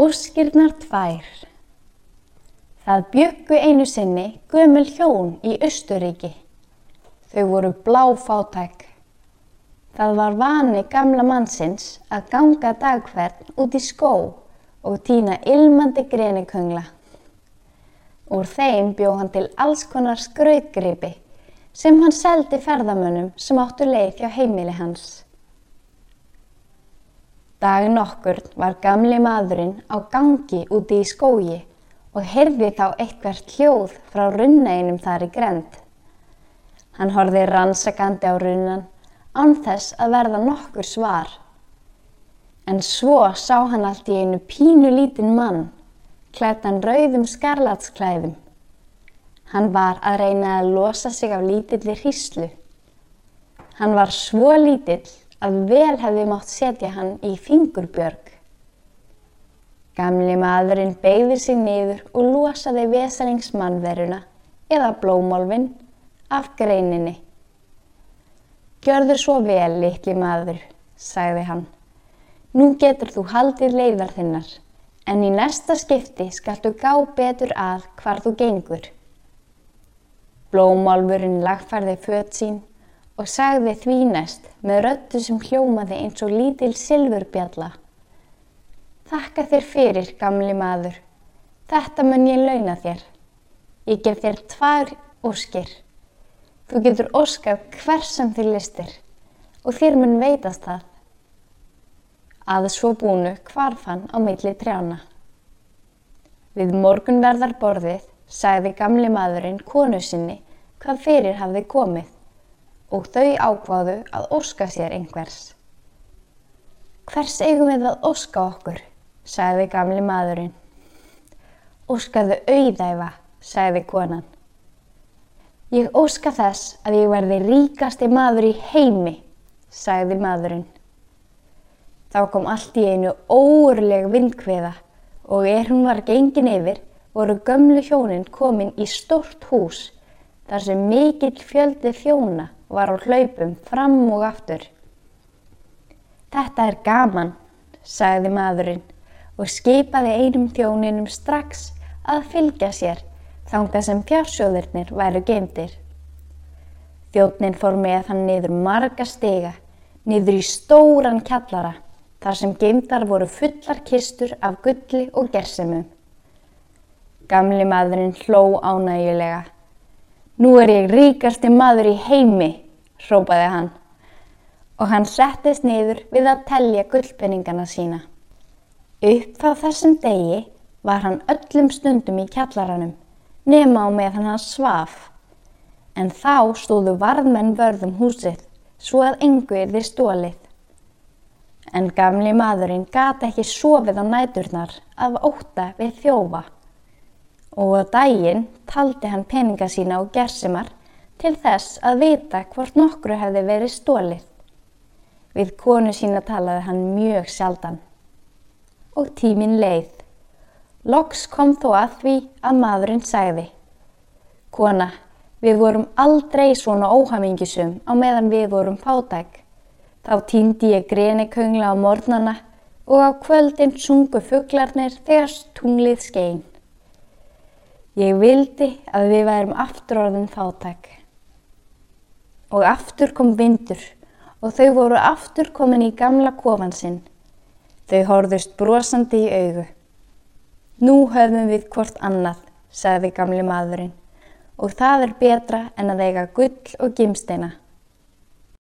Óskirnar tvær. Það bjöggu einu sinni gömul hjón í Östuríki. Þau voru bláfátæk. Það var vani gamla mannsins að ganga dagferð út í skó og týna ilmandi greniköngla. Úr þeim bjó hann til alls konar skrautgripi sem hann seldi ferðamönnum sem áttu leið hjá heimili hans. Dag nokkur var gamli maðurinn á gangi úti í skógi og heyrði þá eitthvert hljóð frá runneinum þar í grend. Hann horfi rannsakandi á runnan án þess að verða nokkur svar. En svo sá hann allt í einu pínu lítinn mann, klættan rauðum skarlatsklæðum. Hann var að reyna að losa sig af lítilli hríslu. Hann var svo lítill að vel hefði mátt setja hann í fingurbjörg. Gamli maðurinn beigði sig niður og losaði vesaringsmannveruna eða blómálfin af greininni. Gjörður svo vel, litli maður, sagði hann. Nú getur þú haldið leiðar þinnar, en í næsta skipti skaltu gá betur að hvar þú gengur. Blómálfurinn lagfærði född sín og sagði því næst með röttu sem hljómaði eins og lítil silfurbjalla. Þakka þér fyrir, gamli maður. Þetta mun ég launa þér. Ég gef þér tvær óskir. Þú getur óskað hvers sem þér listir og þér mun veitast það. Að svo búnu hvarf hann á milli trjána. Við morgunverðar borðið sagði gamli maðurinn konu sinni hvað fyrir hafði komið og þau ákváðu að óska sér einhvers. Hvers eigum við að óska okkur, sagði gamli maðurinn. Óskaðu auðæfa, sagði konan. Ég óska þess að ég verði ríkasti maður í heimi, sagði maðurinn. Þá kom allt í einu óurleg vindkveða og er hún var gengin yfir voru gömlu hjónin komin í stort hús þar sem mikill fjöldi þjóna var á hlaupum fram og aftur. Þetta er gaman, sagði maðurinn og skipaði einum þjóninum strax að fylgja sér þánga sem fjársjóðirnir væru geimtir. Þjónin fór með hann niður marga stiga, niður í stóran kjallara, þar sem geimtar voru fullar kistur af gulli og gersemum. Gamli maðurinn hló ánægulega. Nú er ég ríkasti maður í heimi, hrópaði hann og hann settist niður við að telja gullpenningana sína. Upp frá þessum degi var hann öllum stundum í kjallaranum nema á meðan hann svaf. En þá stóðu varðmenn vörðum húsið svo að engu er þið stólið. En gamli maðurinn gati ekki sofið á næturnar af óta við þjófa og á daginn taldi hann peninga sína og gersimar til þess að vita hvort nokkru hefði verið stólið. Við konu sína talaði hann mjög sjaldan. Og tímin leið. Loks kom þó að því að maðurinn sagði. Kona, við vorum aldrei svona óhamingisum á meðan við vorum fátæk. Þá týndi ég greni köngla á mornana og á kvöldin sungu fugglarnir þegar tunglið skein. Ég vildi að við værum aftur orðin fátæk og aftur kom vindur og þau voru aftur komin í gamla kofan sinn. Þau horðust brosandi í augu. Nú höfum við hvort annað, sagði gamli maðurinn, og það er betra en að eiga gull og gimsteina.